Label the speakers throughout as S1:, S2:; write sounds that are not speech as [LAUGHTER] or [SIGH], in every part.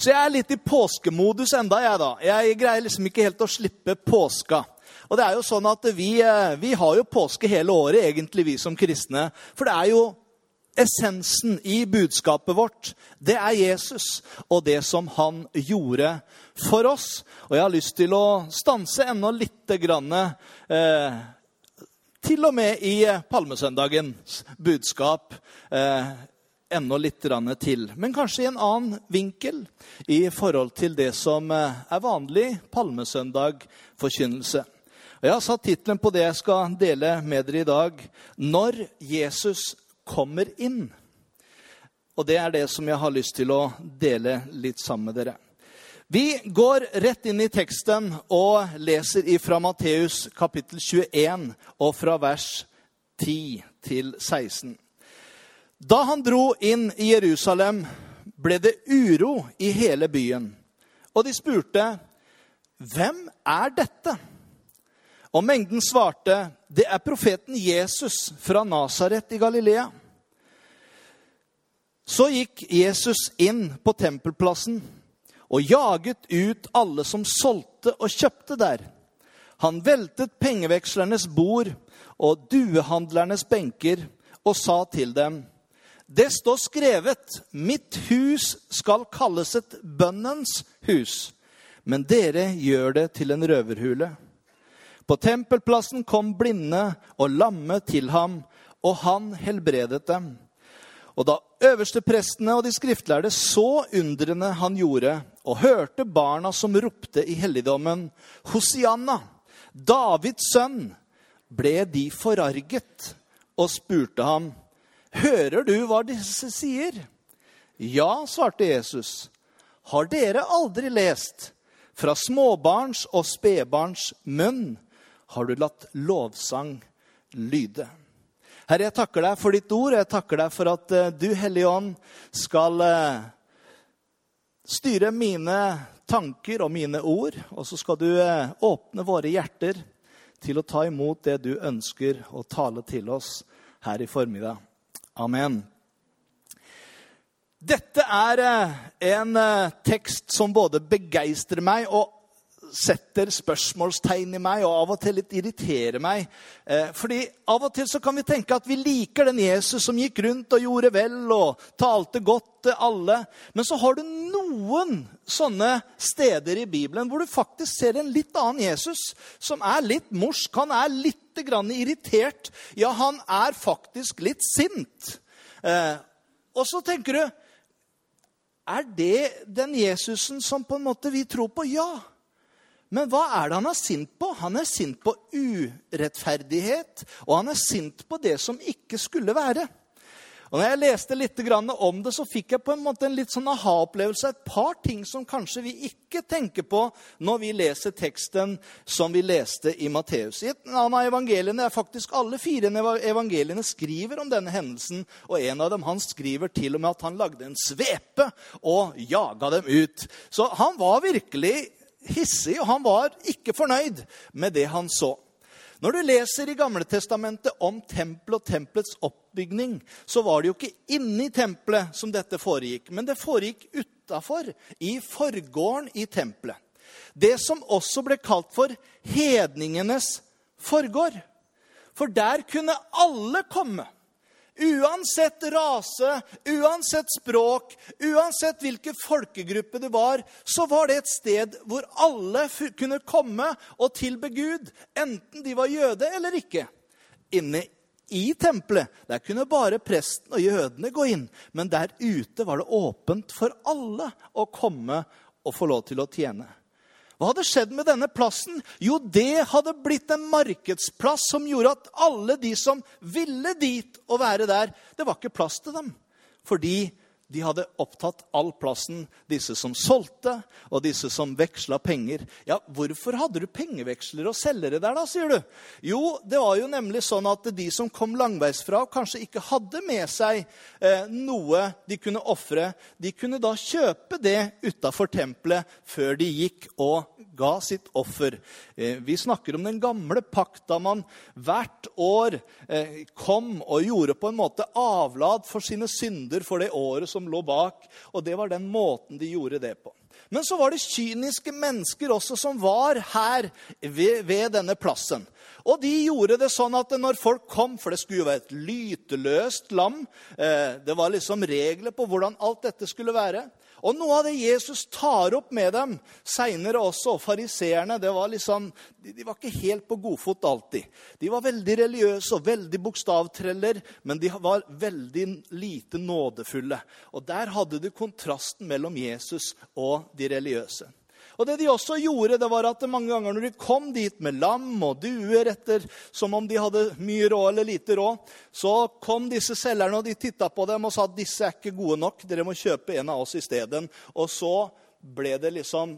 S1: Så jeg er litt i påskemodus enda, jeg, da. Jeg greier liksom ikke helt å slippe påska. Og det er jo sånn at vi, eh, vi har jo påske hele året, egentlig, vi som kristne. For det er jo essensen i budskapet vårt. Det er Jesus og det som han gjorde for oss. Og jeg har lyst til å stanse enda lite grann eh, til og med i palmesøndagens budskap. Eh, enda litt til. Men kanskje i en annen vinkel i forhold til det som eh, er vanlig palmesøndag-forkynnelse. Jeg har satt tittelen på det jeg skal dele med dere i dag 'Når Jesus kommer inn'. Og det er det som jeg har lyst til å dele litt sammen med dere. Vi går rett inn i teksten og leser ifra Matteus kapittel 21 og fra vers 10 til 16. Da han dro inn i Jerusalem, ble det uro i hele byen. Og de spurte, 'Hvem er dette?' Og mengden svarte, 'Det er profeten Jesus fra Nasaret i Galilea.' Så gikk Jesus inn på tempelplassen og jaget ut alle som solgte og kjøpte der. Han veltet pengevekslernes bord og duehandlernes benker og sa til dem:" Det står skrevet 'Mitt hus skal kalles et bønnens hus', men dere gjør det til en røverhule. På tempelplassen kom blinde og lamme til ham, og han helbredet dem. Og da øversteprestene og de skriftlærde så undrene han gjorde, og hørte barna som ropte i helligdommen, Hosianna, Davids sønn, ble de forarget og spurte ham, Hører du hva disse sier? Ja, svarte Jesus. Har dere aldri lest? Fra småbarns og spedbarns munn har du latt lovsang lyde. Herre, jeg takker deg for ditt ord. Jeg takker deg for at eh, du, Hellige Ånd, skal eh, styre mine tanker og mine ord. Og så skal du eh, åpne våre hjerter til å ta imot det du ønsker å tale til oss her i formiddag. Amen. Dette er eh, en eh, tekst som både begeistrer meg og setter spørsmålstegn i meg, og av og til litt irriterer meg. Eh, fordi av og til så kan vi tenke at vi liker den Jesus som gikk rundt og gjorde vel og talte godt til alle. Men så har du noen sånne steder i Bibelen hvor du faktisk ser en litt annen Jesus, som er litt morsk. Han er litt grann irritert. Ja, han er faktisk litt sint. Eh, og så tenker du Er det den Jesusen som på en måte vi tror på? Ja. Men hva er det han er sint på? Han er sint på urettferdighet, og han er sint på det som ikke skulle være. Og når jeg leste litt om det, så fikk jeg på en måte en litt sånn aha-opplevelse. Et par ting som kanskje vi ikke tenker på når vi leser teksten som vi leste i Matteus. I et av evangeliene er faktisk alle fire evangeliene skriver om denne hendelsen. Og en av dem han skriver til og med at han lagde en svepe og jaga dem ut. Så han var virkelig hissig, og han var ikke fornøyd med det han så. Når du leser i Gamle Testamentet om tempelet og tempelets oppbygning, så var det jo ikke inne i tempelet som dette foregikk, men det foregikk utafor, i forgården i tempelet. Det som også ble kalt for hedningenes forgård. For der kunne alle komme. Uansett rase, uansett språk, uansett hvilken folkegruppe det var, så var det et sted hvor alle kunne komme og tilbe Gud, enten de var jøde eller ikke. Inne i tempelet der kunne bare presten og jødene gå inn, men der ute var det åpent for alle å komme og få lov til å tjene. Hva hadde skjedd med denne plassen? Jo, det hadde blitt en markedsplass som gjorde at alle de som ville dit og være der, det var ikke plass til dem. Fordi de hadde opptatt all plassen. Disse som solgte, og disse som veksla penger. Ja, hvorfor hadde du pengevekslere og selgere der, da, sier du? Jo, det var jo nemlig sånn at de som kom langveisfra og kanskje ikke hadde med seg eh, noe de kunne ofre, de kunne da kjøpe det utafor tempelet før de gikk og ga sitt offer. Eh, vi snakker om den gamle pakt, da man hvert år eh, kom og gjorde på en måte avlad for sine synder for det året som lå bak. Og det var den måten de gjorde det på. Men så var det kyniske mennesker også som var her ved, ved, denne plassen. Og de gjorde det sånn at når folk kom, for det skulle jo være et lyteløst lam eh, Det var liksom regler på hvordan alt dette skulle være. Og noe av det Jesus tar opp med dem seinere også, og fariseerne var liksom, de, var ikke helt på godfot alltid. De var veldig religiøse og veldig bokstavtreller, men de var veldig lite nådefulle. Og der hadde du kontrasten mellom Jesus og de religiøse. Og det de også gjorde, det var at mange ganger når de kom dit med lam og duer etter som om de hadde mye råd eller lite råd, så kom disse selgerne og de titta på dem og sa at disse er ikke gode nok. Dere må kjøpe en av oss isteden. Og så ble det liksom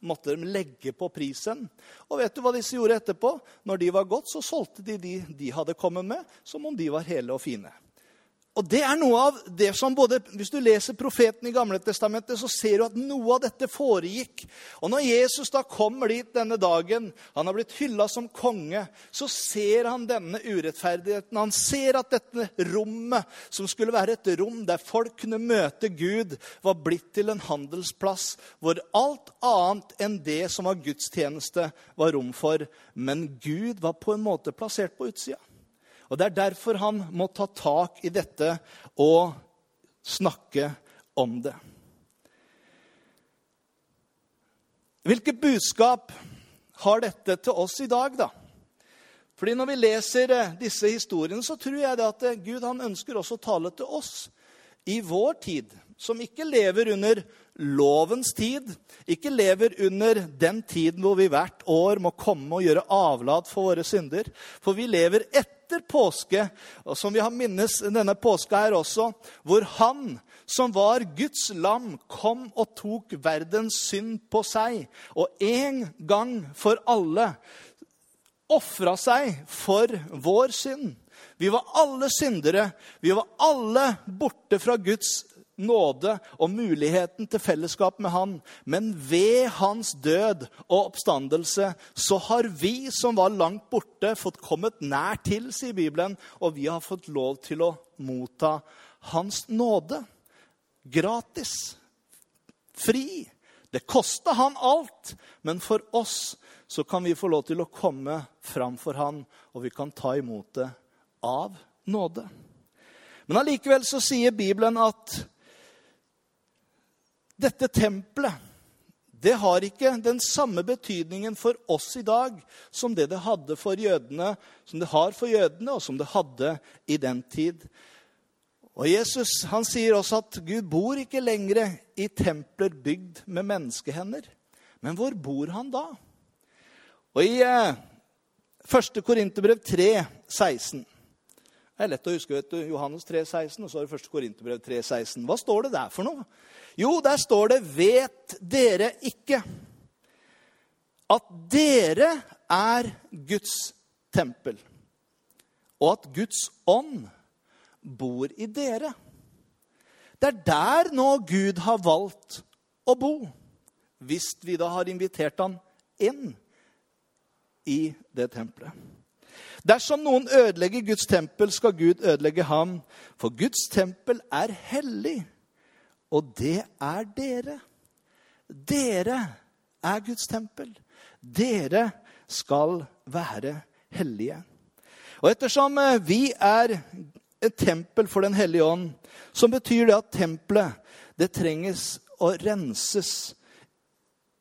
S1: måtte de legge på prisen. Og vet du hva disse gjorde etterpå? Når de var gått, så solgte de de de hadde kommet med, som om de var hele og fine. Og det er noe av det som både, Hvis du leser profeten i Gamle Testamentet, så ser du at noe av dette foregikk. Og når Jesus da kommer dit denne dagen, han har blitt hylla som konge, så ser han denne urettferdigheten. Han ser at dette rommet, som skulle være et rom der folk kunne møte Gud, var blitt til en handelsplass hvor alt annet enn det som var gudstjeneste, var rom for. Men Gud var på en måte plassert på utsida. Og Det er derfor han må ta tak i dette og snakke om det. Hvilket budskap har dette til oss i dag, da? Fordi Når vi leser eh, disse historiene, så tror jeg at eh, Gud han ønsker også å tale til oss i vår tid, som ikke lever under lovens tid, ikke lever under den tiden hvor vi hvert år må komme og gjøre avlat for våre synder. For vi lever etter etter påske, og som vi har minnes denne påska her også, hvor han som var Guds lam, kom og tok verdens synd på seg, og en gang for alle ofra seg for vår synd. Vi var alle syndere. Vi var alle borte fra Guds nåde og muligheten til fellesskap med Han. Men ved hans død og oppstandelse så har vi som var langt borte, fått kommet nær til, sier Bibelen, og vi har fått lov til å motta hans nåde. Gratis. Fri. Det kosta han alt, men for oss så kan vi få lov til å komme fram for han, og vi kan ta imot det av nåde. Men allikevel så sier Bibelen at dette tempelet det har ikke den samme betydningen for oss i dag som det det hadde for jødene, som det har for jødene, og som det hadde i den tid. Og Jesus han sier også at Gud bor ikke lenger i templer bygd med menneskehender. Men hvor bor han da? Og I eh, 1. Korinterbrev 3, 16 Det er lett å huske. vet du, Johannes 3, 16, og så er det 1. Korinterbrev 3, 16. Hva står det der for noe? Jo, der står det 'Vet dere ikke at dere er Guds tempel', og at Guds ånd bor i dere? Det er der nå Gud har valgt å bo, hvis vi da har invitert han inn i det tempelet. Dersom noen ødelegger Guds tempel, skal Gud ødelegge ham, for Guds tempel er hellig og det er dere. Dere er Guds tempel. Dere skal være hellige. Og ettersom eh, vi er et tempel for Den hellige ånd, så betyr det at tempelet det trenges å renses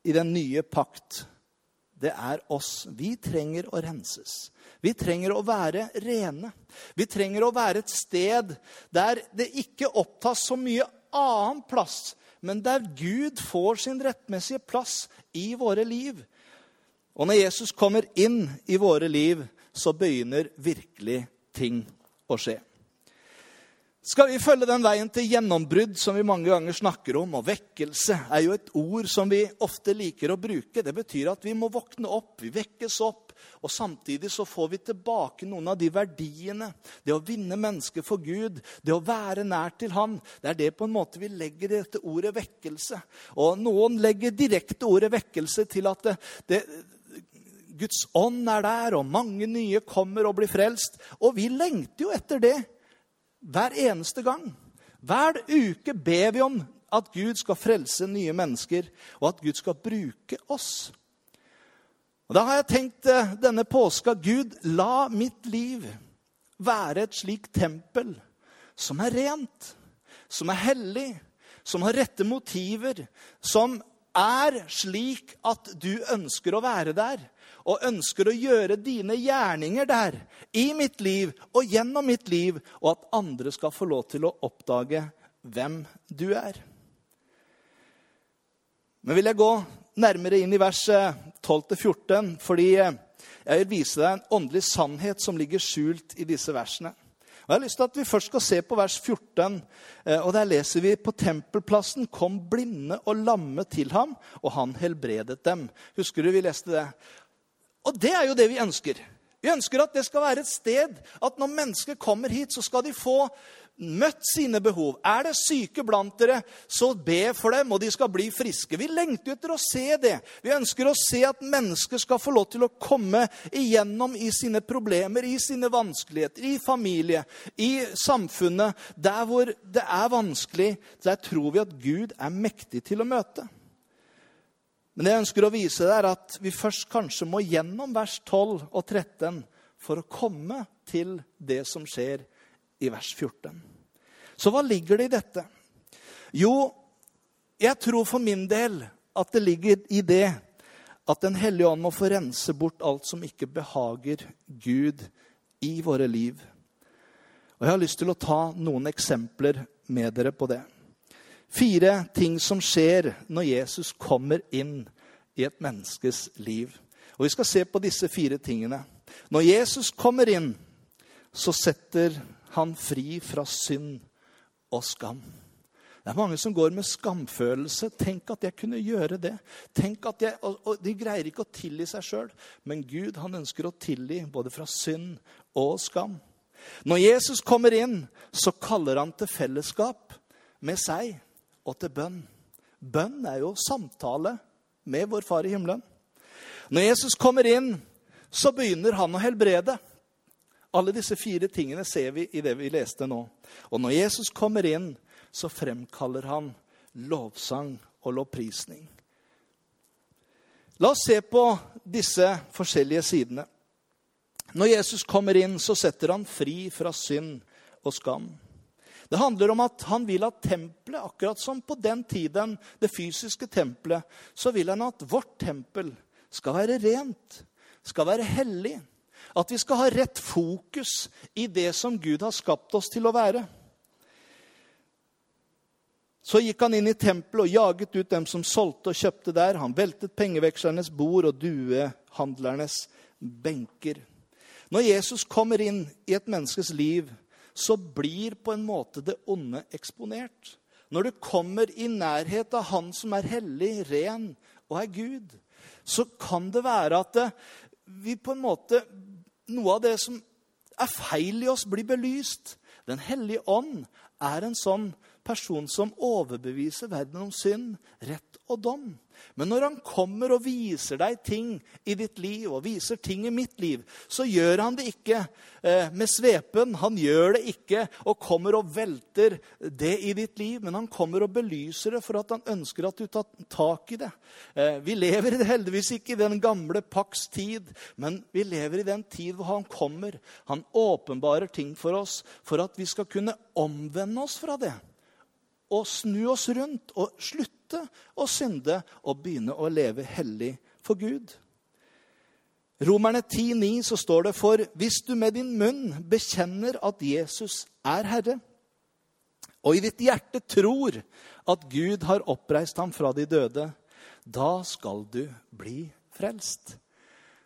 S1: i den nye pakt. Det er oss. Vi trenger å renses. Vi trenger å være rene. Vi trenger å være et sted der det ikke opptas så mye annen plass, men der Gud får sin rettmessige plass i våre liv. Og når Jesus kommer inn i våre liv, så begynner virkelig ting å skje. Skal vi følge den veien til gjennombrudd som vi mange ganger snakker om, og vekkelse er jo et ord som vi ofte liker å bruke. Det betyr at vi må våkne opp, vi vekkes opp, og samtidig så får vi tilbake noen av de verdiene. Det å vinne mennesker for Gud, det å være nær til Han. Det er det på en måte vi legger i dette ordet vekkelse. Og noen legger direkte ordet vekkelse til at det, det Guds ånd er der, og mange nye kommer og blir frelst. Og vi lengter jo etter det hver eneste gang. Hver uke ber vi om at Gud skal frelse nye mennesker, og at Gud skal bruke oss. Og Da har jeg tenkt eh, denne påska Gud, la mitt liv være et slikt tempel som er rent, som er hellig, som har rette motiver, som er slik at du ønsker å være der og ønsker å gjøre dine gjerninger der, i mitt liv og gjennom mitt liv, og at andre skal få lov til å oppdage hvem du er. Men vil jeg gå nærmere inn i vers 12-14, eh, fordi eh, jeg vil vise deg en åndelig sannhet som ligger skjult i disse versene. Jeg har lyst til at Vi først skal se på vers 14. Eh, og Der leser vi på tempelplassen kom blinde og lamme til ham, og han helbredet dem. Husker du vi leste det? Og det er jo det vi ønsker. Vi ønsker at det skal være et sted at når mennesker kommer hit, så skal de få møtt sine behov. Er det syke blant dere, så be for dem, og de skal bli friske. Vi lengter etter å se det. Vi ønsker å se at mennesker skal få lov til å komme igjennom i sine problemer, i sine vanskeligheter, i familie, i samfunnet. Der hvor det er vanskelig, der tror vi at Gud er mektig til å møte. Men det jeg ønsker å vise deg, er at vi først kanskje må gjennom vers 12 og 13 for å komme til det som skjer i vers 14. Så hva ligger det i dette? Jo, jeg tror for min del at det ligger i det at Den hellige ånd må få rense bort alt som ikke behager Gud i våre liv. Og Jeg har lyst til å ta noen eksempler med dere på det. Fire ting som skjer når Jesus kommer inn i et menneskes liv. Og Vi skal se på disse fire tingene. Når Jesus kommer inn, så setter han fri fra synd og skam. Det er mange som går med skamfølelse. Tenk at jeg kunne gjøre det. Tenk at jeg, og, og De greier ikke å tilgi seg sjøl, men Gud han ønsker å tilgi både fra synd og skam. Når Jesus kommer inn, så kaller han til fellesskap med seg og til bønn. Bønn er jo samtale med vår Far i himmelen. Når Jesus kommer inn, så begynner han å helbrede. Alle disse fire tingene ser vi i det vi leste nå. Og når Jesus kommer inn, så fremkaller han lovsang og lovprisning. La oss se på disse forskjellige sidene. Når Jesus kommer inn, så setter han fri fra synd og skam. Det handler om at han vil at tempelet, akkurat som på den tiden, det fysiske tempelet, så vil han at vårt tempel skal være rent, skal være hellig. At vi skal ha rett fokus i det som Gud har skapt oss til å være. Så gikk han inn i tempelet og jaget ut dem som solgte og kjøpte der. Han veltet pengevekslernes bord og duehandlernes benker. Når Jesus kommer inn i et menneskes liv, så blir på en måte det onde eksponert. Når du kommer i nærhet av Han som er hellig, ren og er Gud, så kan det være at vi på en måte Noe av det som er feil i oss, blir belyst. Den hellige ånd er en sånn person som overbeviser verden om synd, rett og dom. Men når han kommer og viser deg ting i ditt liv, og viser ting i mitt liv, så gjør han det ikke eh, med svepen. Han gjør det ikke og kommer og velter det i ditt liv, men han kommer og belyser det for at han ønsker at du tar tak i det. Eh, vi lever heldigvis ikke i den gamle paks tid, men vi lever i den tid hvor han kommer. Han åpenbarer ting for oss for at vi skal kunne omvende oss fra det å snu oss rundt og slutte å synde og begynne å leve hellig for Gud. Romerne 10,9 så står det for hvis du med din munn bekjenner at Jesus er Herre, og i ditt hjerte tror at Gud har oppreist ham fra de døde, da skal du bli frelst.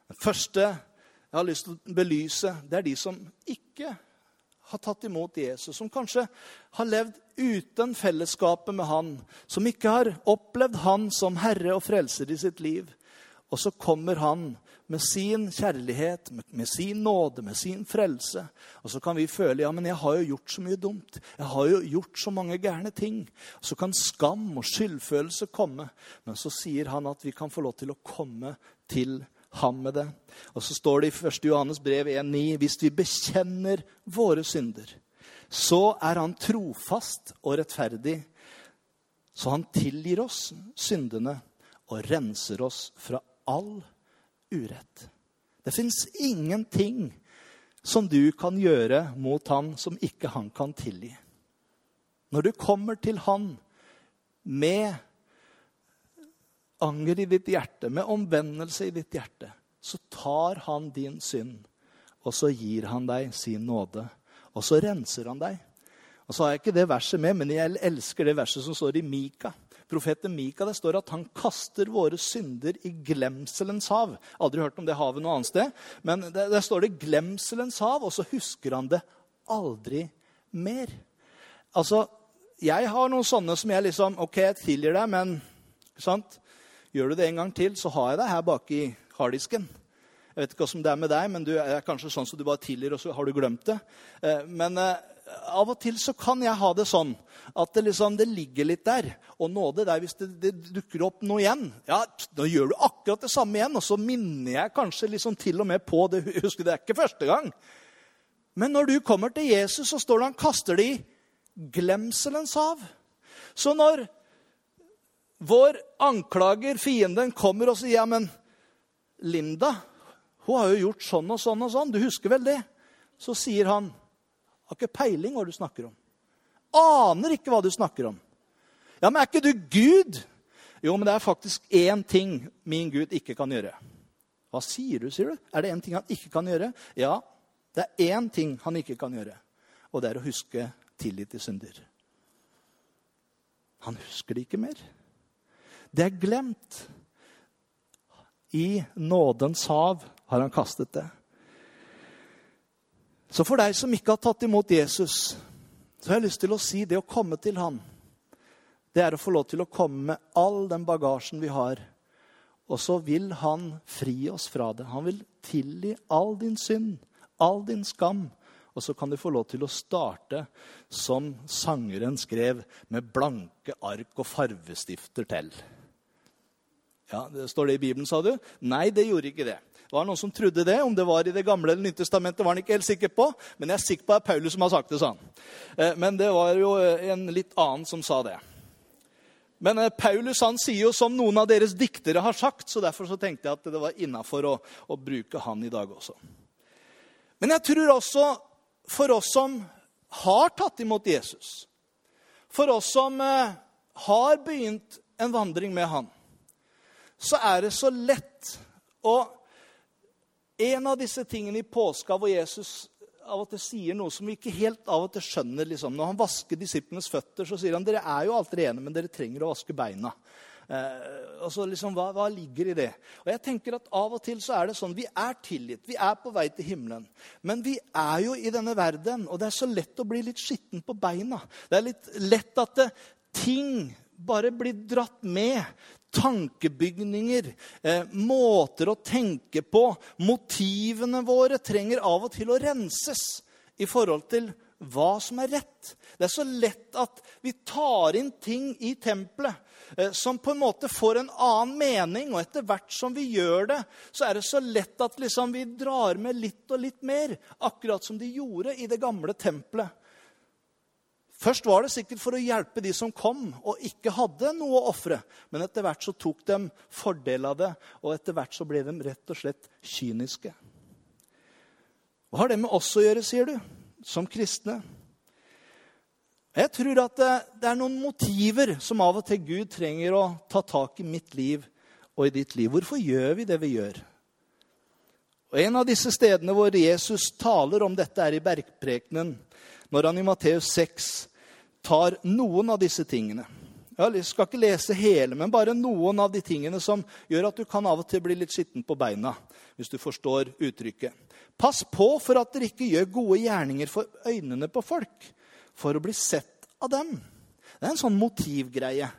S1: Det første jeg har lyst til å belyse, det er de som ikke har tatt imot Jesus, som kanskje har levd uten fellesskapet med han, som ikke har opplevd han som herre og frelser i sitt liv. Og så kommer han med sin kjærlighet, med sin nåde, med sin frelse. Og så kan vi føle ja, men jeg har jo gjort så mye dumt. Jeg har jo gjort så mange gærne ting. Og så kan skam og skyldfølelse komme. Men så sier han at vi kan få lov til å komme til ham med det. Og så står det i 1. Johannes brev 1,9.: Hvis vi bekjenner våre synder, så er han trofast og rettferdig, så han tilgir oss syndene og renser oss fra all urett. Det fins ingenting som du kan gjøre mot han som ikke han kan tilgi. Når du kommer til han med anger i ditt hjerte, med omvendelse i ditt hjerte, så tar han din synd, og så gir han deg sin nåde. Og så renser han deg. Og så har jeg ikke det verset med, men jeg elsker det verset som står i Mika. Profeten Mika det står at han kaster våre synder i glemselens hav. Aldri hørt om det havet noe annet sted, men der står det 'glemselens hav', og så husker han det aldri mer. Altså, jeg har noen sånne som jeg liksom OK, jeg tilgir deg, men sant? Gjør du det en gang til, så har jeg deg her bak i harddisken. Jeg vet ikke hvordan det er med deg, men du er kanskje sånn som du bare tilgir, og så har du glemt det. Eh, men eh, av og til så kan jeg ha det sånn at det, liksom, det ligger litt der. Og nåde der hvis det, det, dukker opp noe igjen. Ja, Da gjør du akkurat det samme igjen, og så minner jeg kanskje liksom til og med på det. [LAUGHS] Husker det er ikke første gang. Men når du kommer til Jesus, så står det han kaster det i glemselens hav. Så når vår anklager, fienden, kommer og sier ja, men Linda hun har jo gjort sånn og sånn og sånn. Du husker vel det? Så sier han har ikke peiling hva du snakker om. Aner ikke hva du snakker om. Ja, men er ikke du Gud? Jo, men det er faktisk én ting min Gud ikke kan gjøre. Hva sier du, sier du? Er det én ting han ikke kan gjøre? Ja, det er én ting han ikke kan gjøre. Og det er å huske tillit til synder. Han husker det ikke mer. Det er glemt. I nådens hav har han kastet det. Så for deg som ikke har tatt imot Jesus, så har jeg lyst til å si det å komme til han, det er å få lov til å komme med all den bagasjen vi har. Og så vil han fri oss fra det. Han vil tilgi all din synd, all din skam. Og så kan du få lov til å starte som sangeren skrev, med blanke ark og farvestifter til. Ja, det Står det i Bibelen, sa du? Nei, det gjorde ikke det. Det var noen som trodde det. Om det var i Det gamle eller Nyttestamentet, var han ikke helt sikker på. Men jeg er sikker på at det er Paulus som har sagt det, sa han. Eh, men det var jo eh, en litt annen som sa det. Men eh, Paulus han sier jo som noen av deres diktere har sagt, så derfor så tenkte jeg at det var innafor å, å bruke han i dag også. Men jeg tror også for oss som har tatt imot Jesus, for oss som har begynt en vandring med han, så er det så lett å En av disse tingene i påska hvor Jesus av og til sier noe som vi ikke helt av og til skjønner. Liksom. Når han vasker disiplenes føtter, så sier han dere er jo alt rene, men dere trenger å vaske beina. Eh, så liksom, hva, hva, ligger i det? Og jeg tenker at Av og til så er det sånn vi er tilgitt, vi er på vei til himmelen. Men vi er jo i denne verden, og det er så lett å bli litt skitten på beina. Det er litt lett at det, ting bare blir dratt med tankebygninger, eh, måter å tenke på. Motivene våre trenger av og til å renses i forhold til hva som er rett. Det er så lett at vi tar inn ting i tempelet eh, som på en måte får en annen mening. Og etter hvert som vi gjør det, så er det så lett at liksom vi drar med litt og litt mer. Akkurat som de gjorde i det gamle tempelet. Først var det sikkert for å hjelpe de som kom og ikke hadde noe å ofre. Men etter hvert så tok de fordel av det, og etter hvert så ble de rett og slett kyniske. Hva har det med oss å gjøre, sier du, som kristne? Jeg tror at det er noen motiver som av og til Gud trenger å ta tak i mitt liv og i ditt liv. Hvorfor gjør vi det vi gjør? Og En av disse stedene hvor Jesus taler om dette, er i bergprekenen, når han i Matteus 6 tar noen av disse tingene. Jeg skal ikke lese hele, men bare noen av de tingene som gjør at du kan av og til bli litt skitten på beina, hvis du forstår uttrykket. Pass på for at dere ikke gjør gode gjerninger for øynene på folk, for å bli sett av dem. Det er en sånn motivgreie.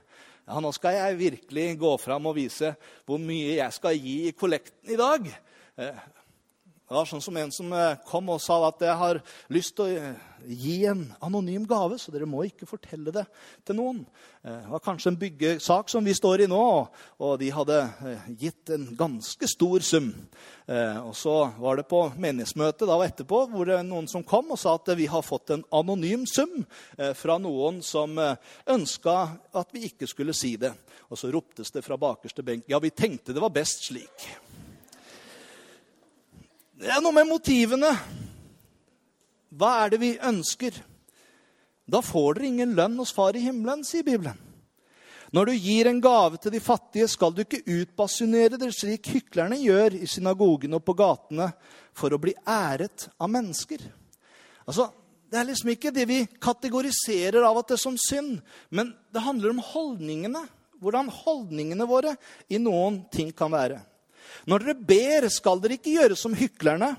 S1: Ja, nå skal jeg virkelig gå fram og vise hvor mye jeg skal gi i kollekten i dag. Eh, det var sånn som en som eh, kom og sa at jeg har lyst til å eh, gi en anonym gave, så dere må ikke fortelle det til noen. Det var kanskje en byggesak som vi står i nå, og de hadde gitt en ganske stor sum. Og så var det på menighetsmøtet da etterpå hvor det noen som kom og sa at vi har fått en anonym sum fra noen som ønska at vi ikke skulle si det. Og så roptes det fra bakerste benk ja, vi tenkte det var best slik. Det er noe med motivene. Hva er det vi ønsker? Da får dere ingen lønn hos Far i himmelen, sier Bibelen. Når du gir en gave til de fattige, skal du ikke utbasunere det slik hyklerne gjør i synagogene og på gatene for å bli æret av mennesker. Altså, Det er liksom ikke det vi kategoriserer av at det er som synd, men det handler om holdningene. Hvordan holdningene våre i noen ting kan være. Når dere ber, skal dere ikke gjøre som hyklerne.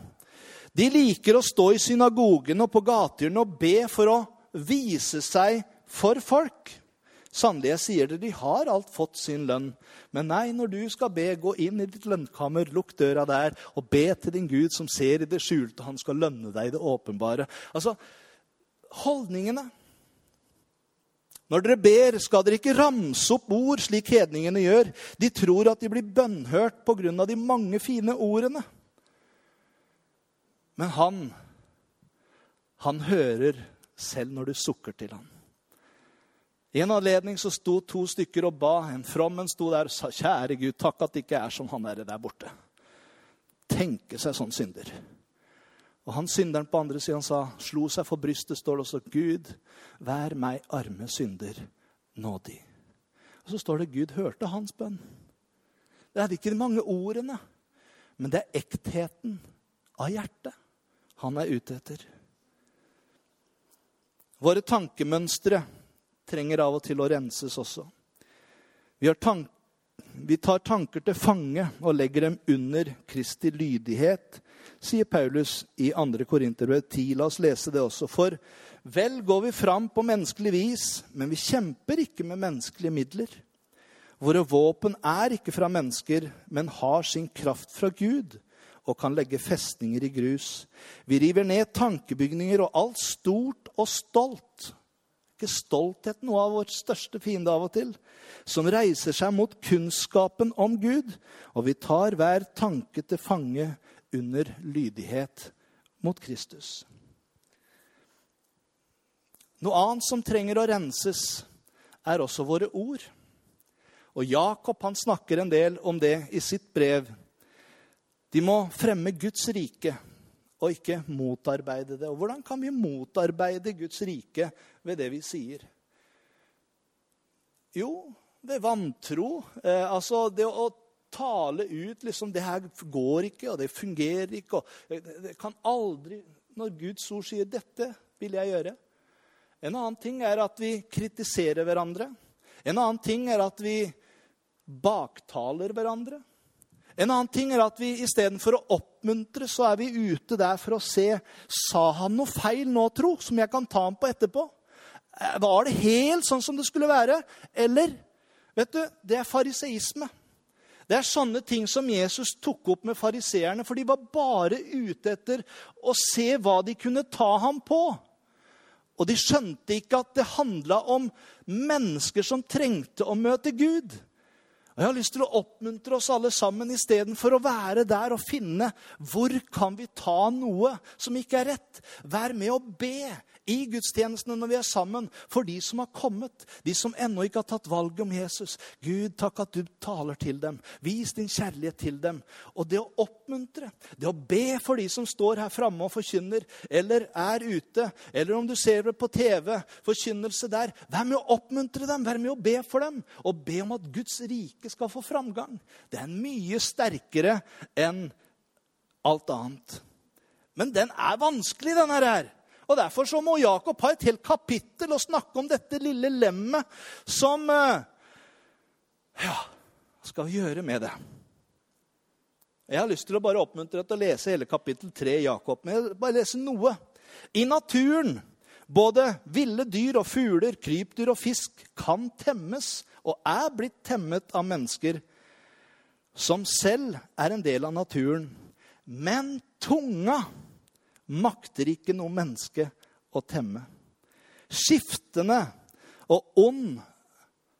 S1: De liker å stå i synagogen og på gatehjørnene og be for å vise seg for folk. Sannelig, jeg sier dere, de har alt fått sin lønn. Men nei, når du skal be, gå inn i ditt lønnkammer, lukk døra der, og be til din Gud som ser i det skjulte. Han skal lønne deg i det åpenbare. Altså, holdningene når dere ber, skal dere ikke ramse opp ord slik hedningene gjør. De tror at de blir bønnhørt pga. de mange fine ordene. Men han, han hører selv når du sukker til ham. I en anledning så sto to stykker og ba. En frommen sto der og sa, 'Kjære Gud, takk at det ikke er som han er der borte.' Tenke seg sånn synder. Og han synderen på andre siden sa, slo seg for brystet, står det også, Gud, vær meg arme synder nådig. Og så står det Gud hørte hans bønn. Det er ikke de mange ordene, men det er ektheten av hjertet han er ute etter. Våre tankemønstre trenger av og til å renses også. Vi, tank vi tar tanker til fange og legger dem under Kristi lydighet sier Paulus i 2. Korinterbrev 10. La oss lese det også. For vel går vi fram på menneskelig vis, men vi kjemper ikke med menneskelige midler. Våre våpen er ikke fra mennesker, men har sin kraft fra Gud og kan legge festninger i grus. Vi river ned tankebygninger og alt stort og stolt. Ikke stolthet noe av vår største fiende av og til? Som reiser seg mot kunnskapen om Gud. Og vi tar hver tanke til fange under lydighet mot Kristus. Noe annet som trenger å renses, er også våre ord. Og Jakob han snakker en del om det i sitt brev. De må fremme Guds rike og ikke motarbeide det. Og hvordan kan vi motarbeide Guds rike ved det vi sier? Jo, ved vantro. Eh, altså det å tale ut liksom, det her går ikke, og det fungerer ikke. og det kan aldri, Når Guds ord sier 'dette vil jeg gjøre' En annen ting er at vi kritiserer hverandre. En annen ting er at vi baktaler hverandre. En annen ting er at vi istedenfor å oppmuntre, så er vi ute der for å se Sa han noe feil nå, tro, som jeg kan ta ham på etterpå? Eh, var det helt sånn som det skulle være? Eller Vet du, det er fariseisme. Det er sånne ting som Jesus tok opp med fariseerne, for de var bare ute etter å se hva de kunne ta ham på. Og de skjønte ikke at det handla om mennesker som trengte å møte Gud. Og Jeg har lyst til å oppmuntre oss alle sammen istedenfor å være der og finne hvor kan vi ta noe som ikke er rett. Vær med å be i gudstjenestene når vi er sammen, for de som har kommet, de som ennå ikke har tatt valget om Jesus. Gud, takk at du taler til dem. Vis din kjærlighet til dem. Og det å oppmuntre, det å be for de som står her framme og forkynner, eller er ute, eller om du ser det på TV, forkynnelse der, vær med å oppmuntre dem, vær med å be for dem, og be om at Guds rike skal få framgang. Det er mye sterkere enn alt annet. Men den er vanskelig, denne her. Og Derfor så må Jakob ha et helt kapittel og snakke om dette lille lemmet som eh, Ja, hva skal vi gjøre med det? Jeg har lyst til å bare oppmuntre til å lese hele kapittel 3 i Jakob. Men jeg bare lese noe. I naturen, både ville dyr og fugler, krypdyr og fisk, kan temmes og er blitt temmet av mennesker som selv er en del av naturen. Men tunga makter ikke noe menneske å temme. Skiftende og ond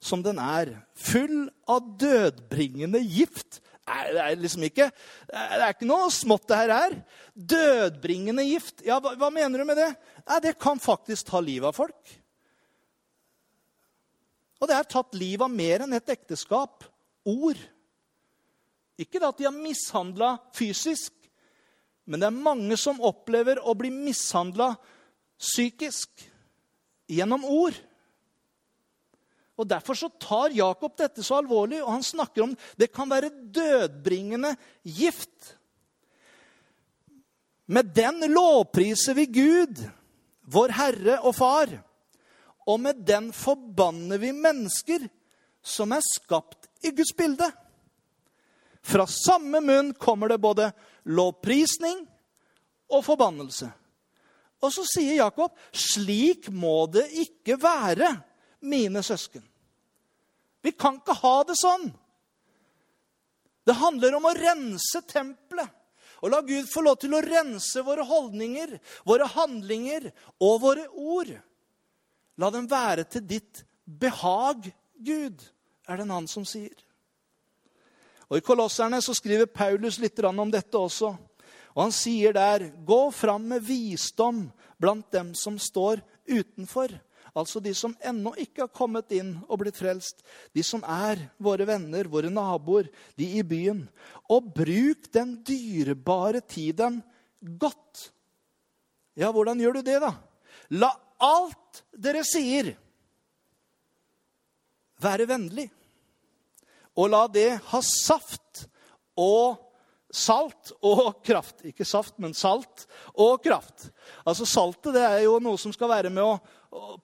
S1: som den er, full av dødbringende gift. Det er liksom ikke Det er ikke noe smått, det her er. Dødbringende gift. Ja, hva, hva mener du med det? Nei, Det kan faktisk ta livet av folk. Og det er tatt livet av mer enn et ekteskap. Ord. Ikke at de har mishandla fysisk, men det er mange som opplever å bli mishandla psykisk gjennom ord. Og Derfor så tar Jakob dette så alvorlig, og han snakker om det kan være dødbringende gift. Med den lovpriser vi Gud, vår Herre og Far. Og med den forbanner vi mennesker som er skapt i Guds bilde. Fra samme munn kommer det både lovprisning og forbannelse. Og så sier Jakob, slik må det ikke være, mine søsken. Vi kan ikke ha det sånn. Det handler om å rense tempelet. Og la Gud få lov til å rense våre holdninger, våre handlinger og våre ord. La dem være til ditt behag, Gud, er det en annen som sier. Og I Kolosserne så skriver Paulus litt om dette også. Og Han sier der, 'Gå fram med visdom blant dem som står utenfor.' Altså de som ennå ikke har kommet inn og blitt frelst. De som er våre venner, våre naboer, de i byen. Og bruk den dyrebare tiden godt. Ja, hvordan gjør du det, da? La alt dere sier, være vennlig. Og la det ha saft og salt og kraft. Ikke saft, men salt og kraft. Altså Saltet det er jo noe som skal være med å,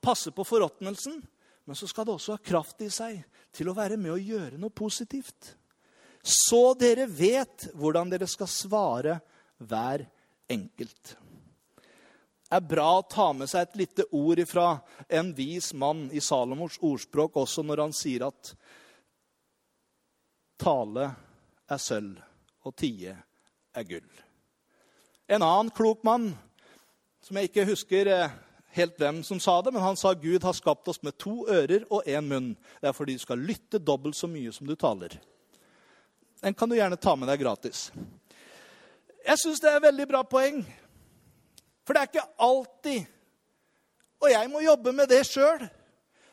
S1: passe på forråtnelsen. Men så skal det også ha kraft i seg til å være med å gjøre noe positivt. Så dere vet hvordan dere skal svare hver enkelt. Det er bra å ta med seg et lite ord fra en vis mann i Salomos ordspråk også når han sier at Tale er sølv, og tie er gull. En annen klok mann, som jeg ikke husker eh, helt hvem som sa det, men han sa Gud har skapt oss med to ører og én munn. Det er fordi du skal lytte dobbelt så mye som du taler. Den kan du gjerne ta med deg gratis. Jeg syns det er et veldig bra poeng. For det er ikke alltid Og jeg må jobbe med det sjøl.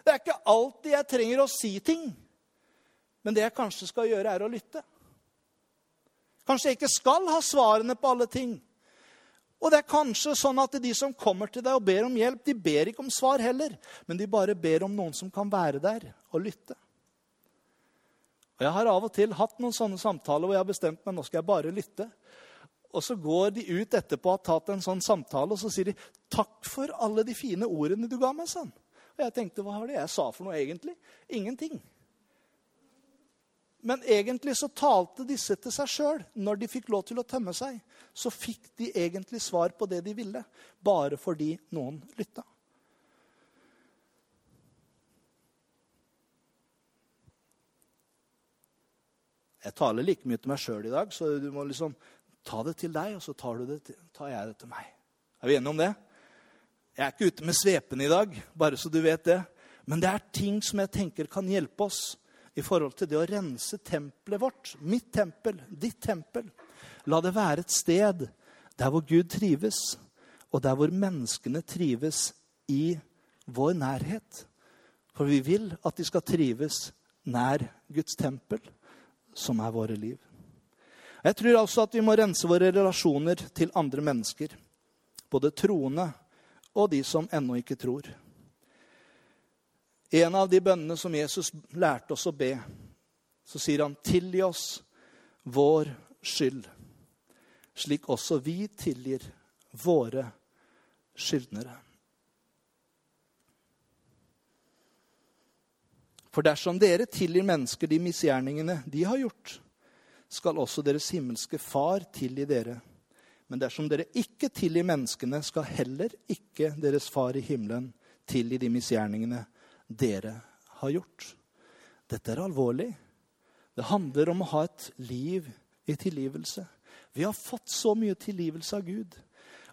S1: Det er ikke alltid jeg trenger å si ting. Men det jeg kanskje skal gjøre, er å lytte. Kanskje jeg ikke skal ha svarene på alle ting. Og det er kanskje sånn at de som kommer til deg og ber om hjelp, de ber ikke om svar heller, men de bare ber om noen som kan være der og lytte. Og Jeg har av og til hatt noen sånne samtaler hvor jeg har bestemt meg nå skal jeg bare lytte. Og så går de ut etterpå og har tatt en sånn samtale, og så sier de 'Takk for alle de fine ordene du ga meg', sånn. Og jeg tenkte, hva var det jeg sa for noe egentlig? Ingenting. Men egentlig så talte disse til seg sjøl. Når de fikk lov til å tømme seg, så fikk de egentlig svar på det de ville, bare fordi noen lytta. Jeg taler like mye til meg sjøl i dag, så du må liksom ta det til deg, og så tar, det til, tar jeg det til meg. Er vi enige om det? Jeg er ikke ute med svepen i dag, bare så du vet det. Men det er ting som jeg tenker kan hjelpe oss i forhold til det å rense tempelet vårt. Mitt tempel, ditt tempel. La det være et sted der hvor Gud trives, og der hvor menneskene trives i vår nærhet. For vi vil at de skal trives nær Guds tempel, som er våre liv. Jeg tror altså at vi må rense våre relasjoner til andre mennesker. Både troende og de som ennå ikke tror. En av de bønnene som Jesus lærte oss å be, så sier han, 'Tilgi oss vår skyld', slik også vi tilgir våre skyldnere. For dersom dere tilgir mennesker de misgjerningene de har gjort, skal også deres himmelske Far tilgi dere. Men dersom dere ikke tilgir menneskene, skal heller ikke deres Far i himmelen tilgi de misgjerningene dere har gjort. Dette er alvorlig. Det handler om å ha et liv i tilgivelse. Vi har fått så mye tilgivelse av Gud.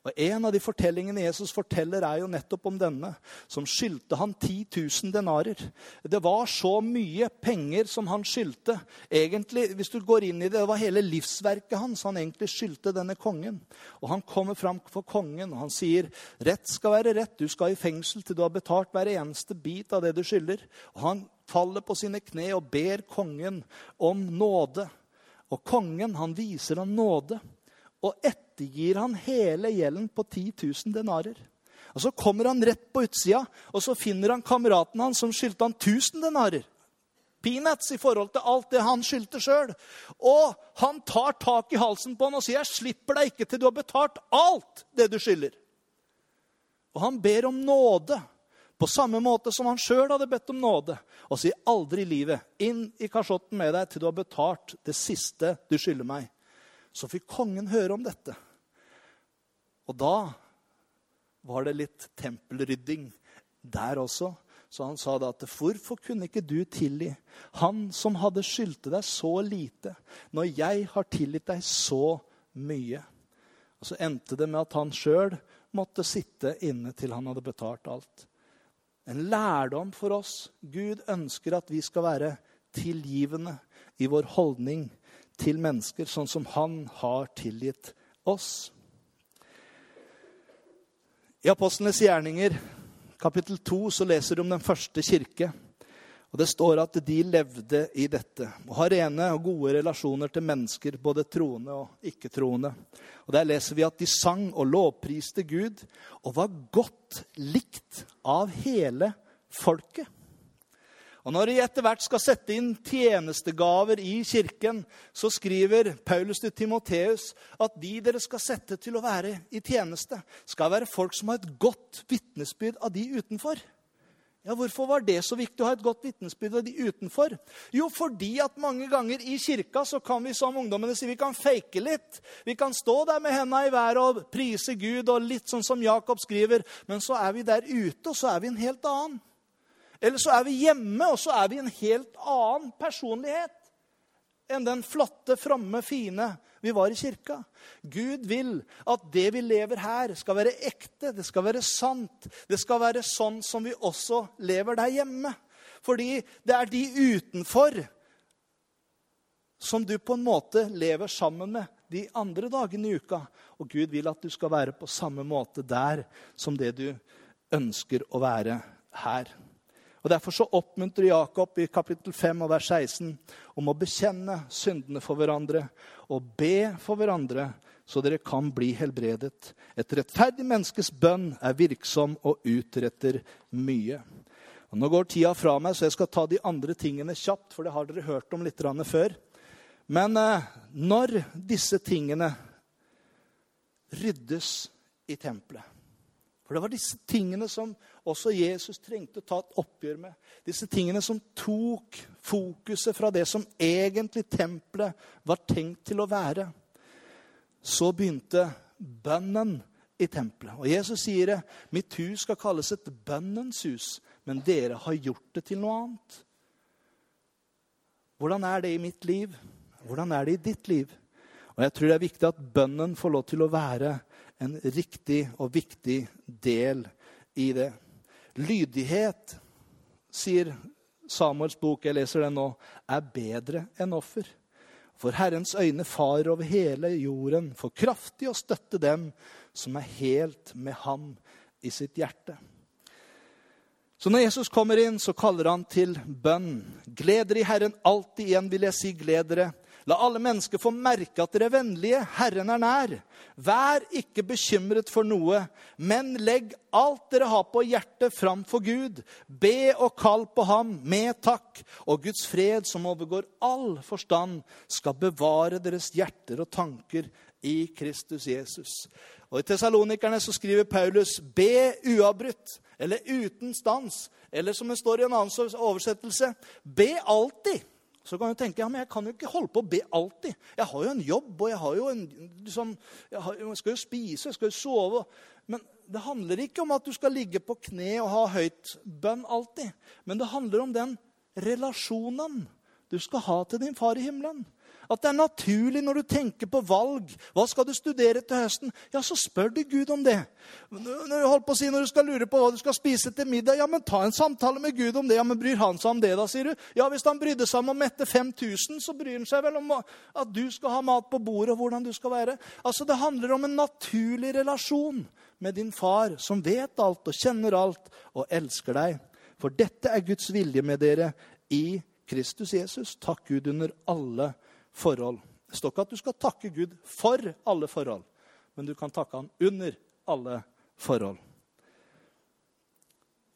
S1: Og En av de fortellingene Jesus forteller, er jo nettopp om denne, som skyldte han 10 000 denarer. Det var så mye penger som han skyldte. Egentlig, hvis du går inn i Det det var hele livsverket hans han egentlig skyldte denne kongen. Og Han kommer fram for kongen og han sier, 'Rett skal være rett. Du skal i fengsel til du har betalt hver eneste bit av det du skylder.' Og Han faller på sine kne og ber kongen om nåde. Og kongen han viser ham nåde og ettergir han hele gjelden på 10 000 denarer. Og Så kommer han rett på utsida, og så finner han kameraten hans som skyldte han 1000 denarer. Peanuts i forhold til alt det han skyldte sjøl. Og han tar tak i halsen på han og sier, 'Jeg slipper deg ikke til du har betalt alt det du skylder.' Og han ber om nåde, på samme måte som han sjøl hadde bedt om nåde. Og sier, 'Aldri i livet inn i kasjotten med deg til du har betalt det siste du skylder meg.' Så fikk kongen høre om dette. Og da var det litt tempelrydding der også. Så han sa da at hvorfor kunne ikke du tilgi han som hadde skyldte deg så lite, når jeg har tilgitt deg så mye? Og så endte det med at han sjøl måtte sitte inne til han hadde betalt alt. En lærdom for oss. Gud ønsker at vi skal være tilgivende i vår holdning til mennesker, sånn som han har tilgitt oss. I Apostlenes gjerninger, kapittel 2, så leser du om den første kirke. Og Det står at de levde i dette og har rene og gode relasjoner til mennesker, både troende og ikke-troende. Og Der leser vi at de sang og lovpriste Gud og var godt likt av hele folket. Og Når de etter hvert skal sette inn tjenestegaver i kirken, så skriver Paulus til Timoteus at de dere skal sette til å være i tjeneste, skal være folk som har et godt vitnesbyrd av de utenfor. Ja, Hvorfor var det så viktig å ha et godt vitnesbyrd av de utenfor? Jo, fordi at mange ganger i kirka så kan vi som ungdommene si, vi kan fake litt. Vi kan stå der med hendene i været og prise Gud, og litt sånn som Jakob skriver. Men så er vi der ute, og så er vi en helt annen. Eller så er vi hjemme, og så er vi en helt annen personlighet enn den flotte, fromme, fine vi var i kirka. Gud vil at det vi lever her, skal være ekte, det skal være sant. Det skal være sånn som vi også lever der hjemme. Fordi det er de utenfor som du på en måte lever sammen med de andre dagene i uka. Og Gud vil at du skal være på samme måte der som det du ønsker å være her. Og Derfor så oppmuntrer Jakob i kapittel 5 og vers 16 om å bekjenne syndene for hverandre og be for hverandre, så dere kan bli helbredet. Et rettferdig menneskes bønn er virksom og utretter mye. Og nå går tida fra meg, så jeg skal ta de andre tingene kjapt, for det har dere hørt om litt før. Men eh, når disse tingene ryddes i tempelet For det var disse tingene som også Jesus trengte å ta et oppgjør med. Disse tingene som tok fokuset fra det som egentlig tempelet var tenkt til å være. Så begynte bønnen i tempelet. Og Jesus sier det. Mitt hus skal kalles et bønnens hus, men dere har gjort det til noe annet. Hvordan er det i mitt liv? Hvordan er det i ditt liv? Og jeg tror det er viktig at bønnen får lov til å være en riktig og viktig del i det. Lydighet, sier Samuels bok, jeg leser den nå, er bedre enn offer. For Herrens øyne farer over hele jorden, for kraftig å støtte dem som er helt med ham i sitt hjerte. Så når Jesus kommer inn, så kaller han til bønn. Gled dere i Herren alltid igjen, vil jeg si. Gled dere. La alle mennesker få merke at dere er vennlige. Herren er nær. Vær ikke bekymret for noe, men legg alt dere har på hjertet, fram for Gud. Be og kall på ham med takk, og Guds fred, som overgår all forstand, skal bevare deres hjerter og tanker i Kristus Jesus. Og I Tessalonikerne så skriver Paulus 'be uavbrutt', eller 'uten stans', eller som det står i en annen oversettelse 'be alltid'. Så kan du tenke ja, men jeg kan jo ikke holde på å be alltid. Jeg har jo en jobb, og jeg, har jo en, liksom, jeg, har, jeg skal jo spise, jeg skal jo sove. Men det handler ikke om at du skal ligge på kne og ha høyt bønn alltid. Men det handler om den relasjonen du skal ha til din far i himmelen. At det er naturlig når du tenker på valg. Hva skal du studere til høsten? Ja, så spør du Gud om det. Når du, på å si, når du skal lure på hva du skal spise til middag, ja, men ta en samtale med Gud om det. Ja, men Bryr han seg om det, da, sier du? Ja, Hvis han brydde seg om å mette 5000, så bryr han seg vel om at du skal ha mat på bordet, og hvordan du skal være. Altså, Det handler om en naturlig relasjon med din far, som vet alt og kjenner alt og elsker deg. For dette er Guds vilje med dere i Kristus Jesus. Takk Gud under alle forhold. Det står ikke at du skal takke Gud for alle forhold, men du kan takke han under alle forhold.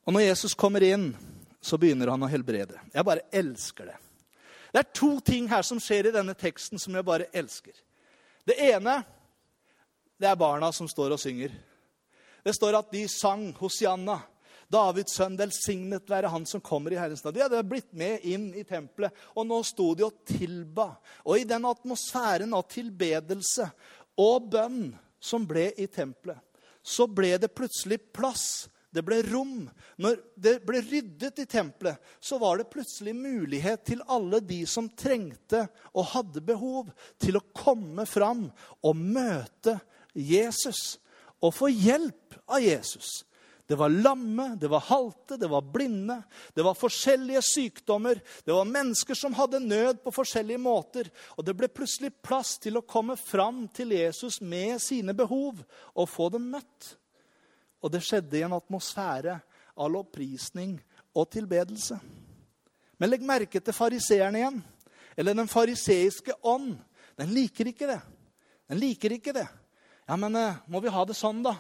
S1: Og når Jesus kommer inn, så begynner han å helbrede. Jeg bare elsker det. Det er to ting her som skjer i denne teksten som jeg bare elsker. Det ene det er barna som står og synger. Det står at de sang Hosianna. Davids sønn, velsignet være han som kommer i Herrens navn. De hadde blitt med inn i tempelet, og nå sto de og tilba. Og i den atmosfæren av tilbedelse og bønn som ble i tempelet, så ble det plutselig plass. Det ble rom. Når det ble ryddet i tempelet, så var det plutselig mulighet til alle de som trengte og hadde behov, til å komme fram og møte Jesus og få hjelp av Jesus. Det var lamme, det var halte, det var blinde. Det var forskjellige sykdommer. Det var mennesker som hadde nød på forskjellige måter. Og det ble plutselig plass til å komme fram til Jesus med sine behov og få dem møtt. Og det skjedde i en atmosfære av lovprisning og tilbedelse. Men legg merke til fariseeren igjen. Eller den fariseiske ånd. Den liker ikke det. Den liker ikke det. Ja, men eh, må vi ha det sånn, da?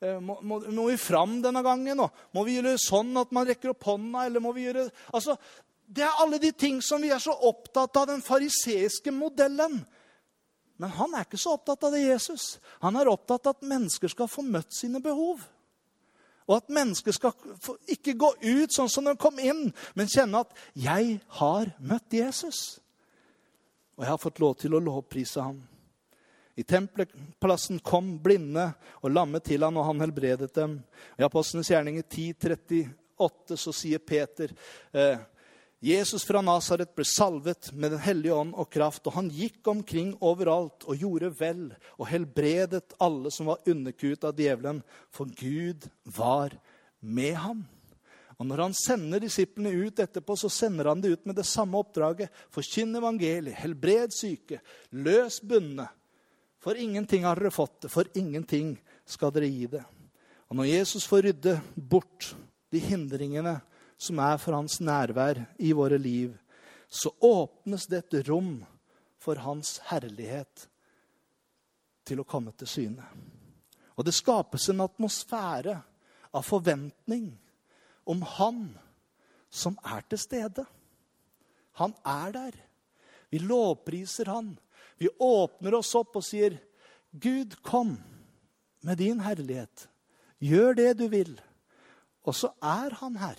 S1: Eh, må, må, må, vi fram denne gangen? Og må vi gjøre sånn at man rekker opp hånda? eller må vi gjøre... Altså, Det er alle de ting som vi er så opptatt av, den fariseiske modellen. Men han er ikke så opptatt av det, Jesus. Han er opptatt av at mennesker skal få møtt sine behov. Og at mennesker skal ikke gå ut sånn som de kom inn, men kjenne at 'jeg har møtt Jesus'. Og jeg har fått lov til å lovprise ham. I tempelplassen kom blinde og lamme til han, og han helbredet dem. I Apostlenes gjerninger 10.38 så sier Peter eh, Jesus fra Nasaret ble salvet med Den hellige ånd og kraft, og han gikk omkring overalt og gjorde vel og helbredet alle som var underkuet av djevelen, for Gud var med ham. Og Når han sender disiplene ut etterpå, så sender han det ut med det samme oppdraget. Forkynn evangeliet, helbred syke, løs bundne, for ingenting har dere fått det, for ingenting skal dere gi det. Og når Jesus får rydde bort de hindringene som er for hans nærvær i våre liv, så åpnes det et rom for hans herlighet til å komme til syne. Og det skapes en atmosfære av forventning om Han som er til stede. Han er der. Vi lovpriser Han. Vi åpner oss opp og sier, 'Gud, kom med din herlighet. Gjør det du vil.' Og så er han her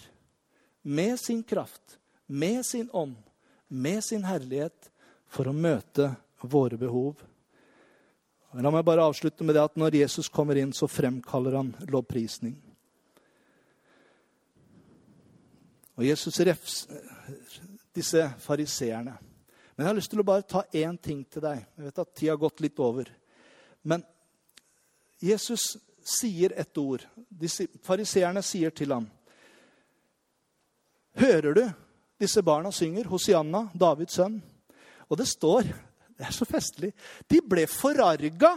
S1: med sin kraft, med sin ånd, med sin herlighet for å møte våre behov. La meg bare avslutte med det at når Jesus kommer inn, så fremkaller han lovprisning. Og Jesus refser disse fariseerne. Men jeg har lyst til å bare ta én ting til deg. Jeg vet at tida har gått litt over. Men Jesus sier et ord. Fariseerne sier til ham Hører du disse barna synger? Hosianna, Davids sønn. Og det står Det er så festlig. De ble forarga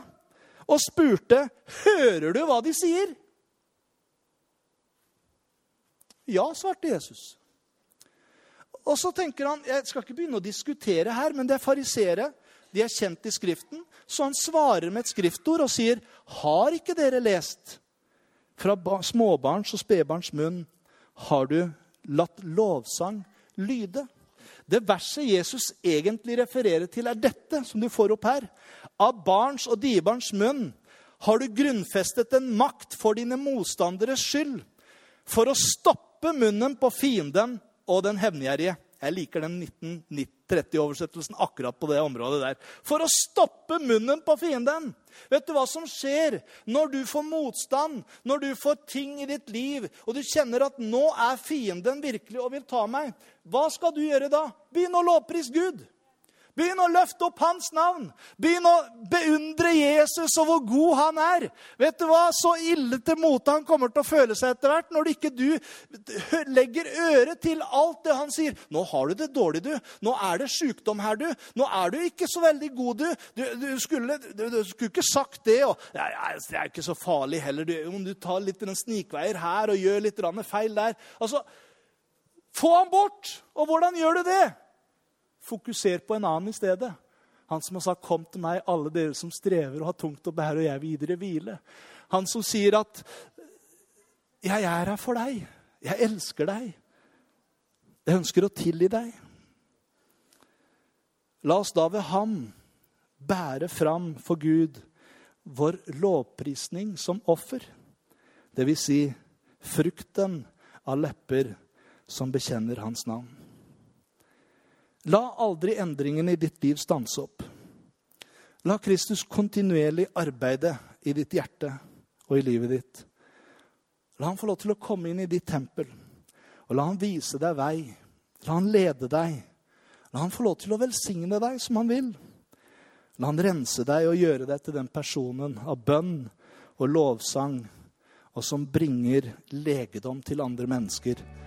S1: og spurte, 'Hører du hva de sier?' Ja, svarte Jesus. Og så tenker han Jeg skal ikke begynne å diskutere her, men det er farisere. De er kjent i Skriften. Så han svarer med et skriftord og sier, 'Har ikke dere lest?' Fra småbarns og spedbarns munn har du latt lovsang lyde. Det verset Jesus egentlig refererer til, er dette, som du får opp her. Av barns og dibarns munn har du grunnfestet en makt for dine motstanderes skyld, for å stoppe munnen på fienden og den hevngjerrige. Jeg liker den 1930-oversettelsen akkurat på det området der. For å stoppe munnen på fienden. Vet du hva som skjer når du får motstand, når du får ting i ditt liv, og du kjenner at nå er fienden virkelig og vil ta meg? Hva skal du gjøre da? Begynn å lovprise Gud. Begynn å løfte opp hans navn. Begynn å beundre Jesus og hvor god han er. Vet du hva? Så ille til mote han kommer til å føle seg etter hvert når ikke du legger øre til alt det han sier. 'Nå har du det dårlig, du. Nå er det sykdom her, du. Nå er du ikke så veldig god, du. Du, du, skulle, du, du skulle, ikke sagt det.' Og, 'Det er ikke så farlig heller, du. Om du tar litt snikveier her og gjør litt feil der.' Altså, Få ham bort! Og hvordan gjør du det? Fokuser på en annen i stedet. Han som har sagt, 'Kom til meg, alle dere som strever og har tungt å bære, og jeg vil gi dere hvile'. Han som sier at 'Jeg er her for deg. Jeg elsker deg. Jeg ønsker å tilgi deg'. La oss da ved ham bære fram for Gud vår lovprisning som offer. Det vil si frukten av lepper som bekjenner hans navn. La aldri endringene i ditt liv stanse opp. La Kristus kontinuerlig arbeide i ditt hjerte og i livet ditt. La han få lov til å komme inn i ditt tempel, og la han vise deg vei. La han lede deg. La han få lov til å velsigne deg som han vil. La han rense deg og gjøre deg til den personen av bønn og lovsang, og som bringer legedom til andre mennesker